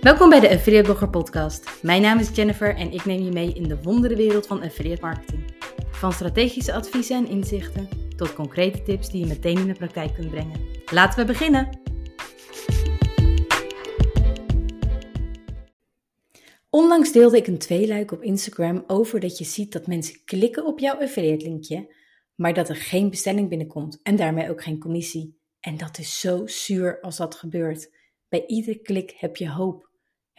Welkom bij de Affiliate Blogger Podcast. Mijn naam is Jennifer en ik neem je mee in de wonderenwereld van affiliate marketing. Van strategische adviezen en inzichten tot concrete tips die je meteen in de praktijk kunt brengen. Laten we beginnen! Onlangs deelde ik een tweeluik op Instagram over dat je ziet dat mensen klikken op jouw affiliate linkje, maar dat er geen bestelling binnenkomt en daarmee ook geen commissie. En dat is zo zuur als dat gebeurt. Bij iedere klik heb je hoop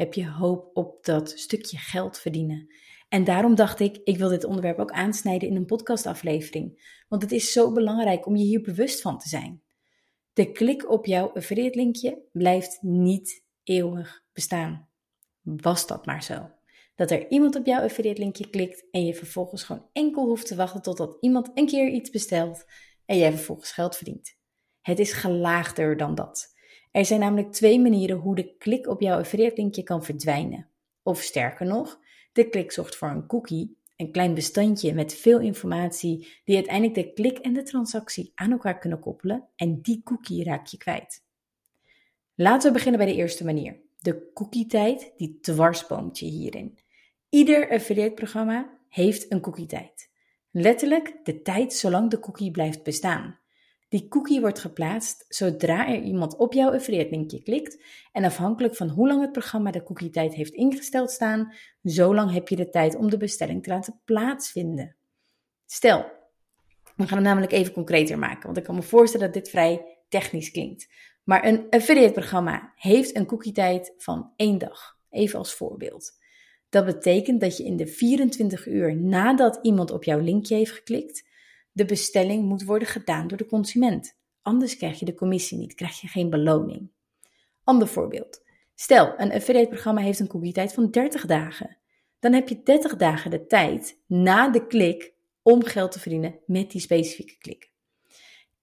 heb je hoop op dat stukje geld verdienen. En daarom dacht ik, ik wil dit onderwerp ook aansnijden in een podcastaflevering. Want het is zo belangrijk om je hier bewust van te zijn. De klik op jouw affiliate linkje blijft niet eeuwig bestaan. Was dat maar zo. Dat er iemand op jouw affiliate linkje klikt en je vervolgens gewoon enkel hoeft te wachten totdat iemand een keer iets bestelt en jij vervolgens geld verdient. Het is gelaagder dan dat. Er zijn namelijk twee manieren hoe de klik op jouw affiliate linkje kan verdwijnen. Of sterker nog, de klik zorgt voor een cookie, een klein bestandje met veel informatie die uiteindelijk de klik en de transactie aan elkaar kunnen koppelen en die cookie raak je kwijt. Laten we beginnen bij de eerste manier. De cookie-tijd die dwarsboomt je hierin. Ieder affiliate programma heeft een cookie-tijd. Letterlijk de tijd zolang de cookie blijft bestaan. Die cookie wordt geplaatst zodra er iemand op jouw affiliate linkje klikt en afhankelijk van hoe lang het programma de cookie tijd heeft ingesteld staan, zo lang heb je de tijd om de bestelling te laten plaatsvinden. Stel, we gaan hem namelijk even concreter maken, want ik kan me voorstellen dat dit vrij technisch klinkt. Maar een affiliate programma heeft een cookie tijd van één dag, even als voorbeeld. Dat betekent dat je in de 24 uur nadat iemand op jouw linkje heeft geklikt, de bestelling moet worden gedaan door de consument. Anders krijg je de commissie niet, krijg je geen beloning. Ander voorbeeld. Stel, een affiliate programma heeft een cookie-tijd van 30 dagen. Dan heb je 30 dagen de tijd na de klik om geld te verdienen met die specifieke klik.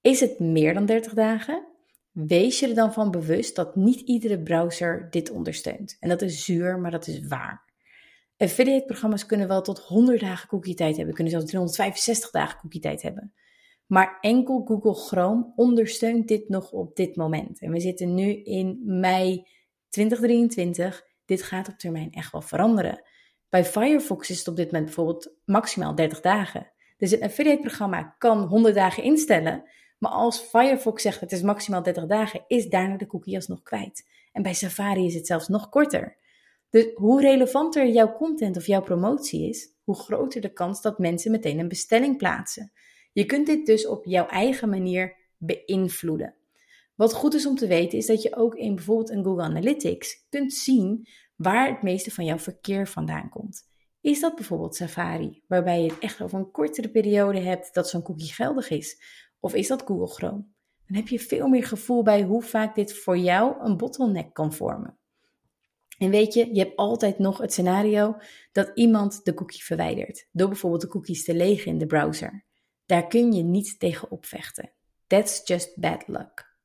Is het meer dan 30 dagen? Wees je er dan van bewust dat niet iedere browser dit ondersteunt. En dat is zuur, maar dat is waar. Affiliate-programma's kunnen wel tot 100 dagen cookie-tijd hebben, kunnen zelfs 365 dagen cookie-tijd hebben. Maar enkel Google Chrome ondersteunt dit nog op dit moment. En we zitten nu in mei 2023. Dit gaat op termijn echt wel veranderen. Bij Firefox is het op dit moment bijvoorbeeld maximaal 30 dagen. Dus een affiliate-programma kan 100 dagen instellen. Maar als Firefox zegt het is maximaal 30 dagen, is daarna de cookie alsnog kwijt. En bij Safari is het zelfs nog korter. Dus hoe relevanter jouw content of jouw promotie is, hoe groter de kans dat mensen meteen een bestelling plaatsen. Je kunt dit dus op jouw eigen manier beïnvloeden. Wat goed is om te weten is dat je ook in bijvoorbeeld een Google Analytics kunt zien waar het meeste van jouw verkeer vandaan komt. Is dat bijvoorbeeld Safari, waarbij je het echt over een kortere periode hebt dat zo'n cookie geldig is? Of is dat Google Chrome? Dan heb je veel meer gevoel bij hoe vaak dit voor jou een bottleneck kan vormen. En weet je, je hebt altijd nog het scenario dat iemand de cookie verwijdert, door bijvoorbeeld de cookies te legen in de browser. Daar kun je niet tegen opvechten. That's just bad luck.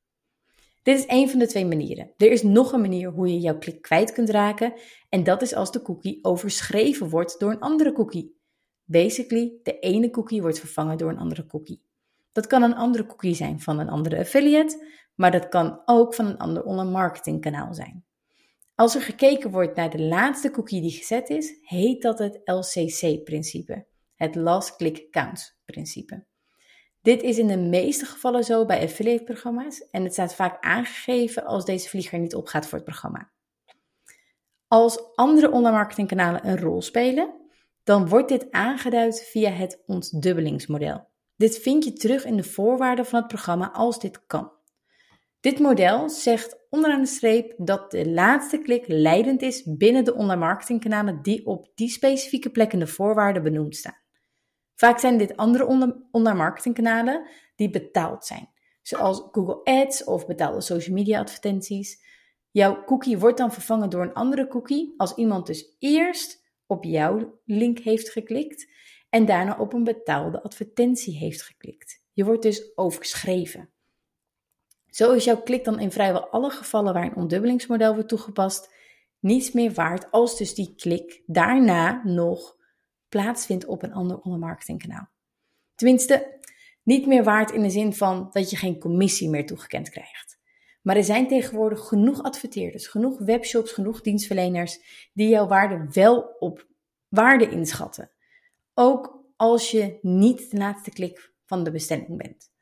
Dit is een van de twee manieren. Er is nog een manier hoe je jouw klik kwijt kunt raken, en dat is als de cookie overschreven wordt door een andere cookie. Basically, de ene cookie wordt vervangen door een andere cookie. Dat kan een andere cookie zijn van een andere affiliate, maar dat kan ook van een ander online marketingkanaal zijn. Als er gekeken wordt naar de laatste cookie die gezet is, heet dat het LCC-principe, het Last Click Counts-principe. Dit is in de meeste gevallen zo bij affiliate-programma's en het staat vaak aangegeven als deze vlieger niet opgaat voor het programma. Als andere online marketingkanalen een rol spelen, dan wordt dit aangeduid via het ontdubbelingsmodel. Dit vind je terug in de voorwaarden van het programma als dit kan. Dit model zegt onderaan de streep dat de laatste klik leidend is binnen de online marketingkanalen die op die specifieke plek in de voorwaarden benoemd staan. Vaak zijn dit andere online marketingkanalen die betaald zijn, zoals Google Ads of betaalde social media advertenties. Jouw cookie wordt dan vervangen door een andere cookie als iemand dus eerst op jouw link heeft geklikt en daarna op een betaalde advertentie heeft geklikt. Je wordt dus overschreven. Zo is jouw klik dan in vrijwel alle gevallen waar een ontdubbelingsmodel wordt toegepast niets meer waard als dus die klik daarna nog plaatsvindt op een ander online marketingkanaal. Tenminste, niet meer waard in de zin van dat je geen commissie meer toegekend krijgt. Maar er zijn tegenwoordig genoeg adverteerders, genoeg webshops, genoeg dienstverleners die jouw waarde wel op waarde inschatten. Ook als je niet de laatste klik van de bestelling bent.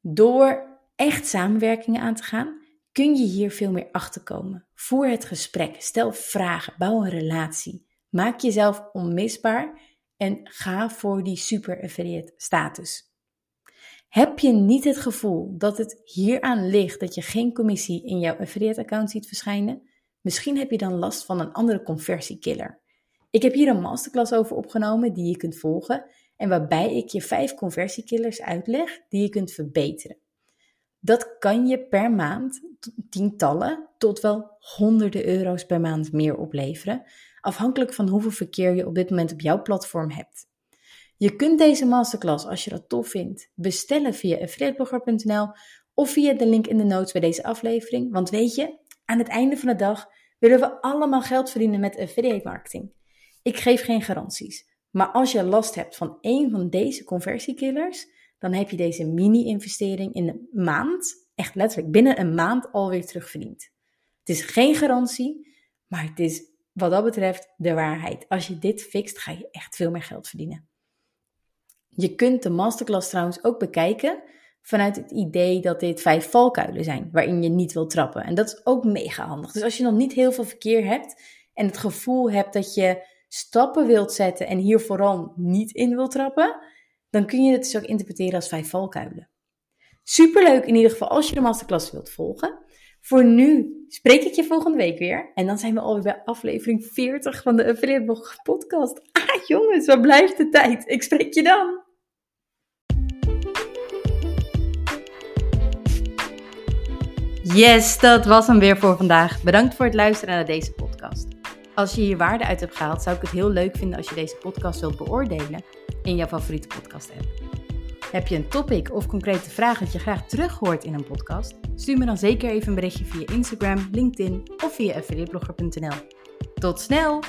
Door echt samenwerkingen aan te gaan, kun je hier veel meer achter komen. Voer het gesprek, stel vragen, bouw een relatie. Maak jezelf onmisbaar en ga voor die super affiliate status. Heb je niet het gevoel dat het hieraan ligt dat je geen commissie in jouw affiliate account ziet verschijnen? Misschien heb je dan last van een andere conversiekiller. Ik heb hier een masterclass over opgenomen die je kunt volgen en waarbij ik je vijf conversiekillers uitleg die je kunt verbeteren. Dat kan je per maand tientallen tot wel honderden euro's per maand meer opleveren, afhankelijk van hoeveel verkeer je op dit moment op jouw platform hebt. Je kunt deze masterclass, als je dat tof vindt, bestellen via affiliateblogger.nl of via de link in de notes bij deze aflevering. Want weet je, aan het einde van de dag willen we allemaal geld verdienen met affiliate marketing. Ik geef geen garanties, maar als je last hebt van een van deze conversiekillers, dan heb je deze mini-investering in een maand, echt letterlijk binnen een maand, alweer terugverdiend. Het is geen garantie, maar het is wat dat betreft de waarheid. Als je dit fixt, ga je echt veel meer geld verdienen. Je kunt de masterclass trouwens ook bekijken vanuit het idee dat dit vijf valkuilen zijn waarin je niet wil trappen. En dat is ook mega handig. Dus als je nog niet heel veel verkeer hebt en het gevoel hebt dat je stappen wilt zetten en hier vooral niet in wilt trappen, dan kun je het dus ook interpreteren als vijf valkuilen. Superleuk in ieder geval als je de masterclass wilt volgen. Voor nu spreek ik je volgende week weer. En dan zijn we alweer bij aflevering 40 van de Affiliate Blog podcast. Ah jongens, wat blijft de tijd? Ik spreek je dan. Yes, dat was hem weer voor vandaag. Bedankt voor het luisteren naar deze. Als je hier waarde uit hebt gehaald, zou ik het heel leuk vinden als je deze podcast wilt beoordelen in jouw favoriete podcast app. Heb je een topic of concrete vraag dat je graag terug hoort in een podcast? Stuur me dan zeker even een berichtje via Instagram, LinkedIn of via affiliateblogger.nl. Tot snel!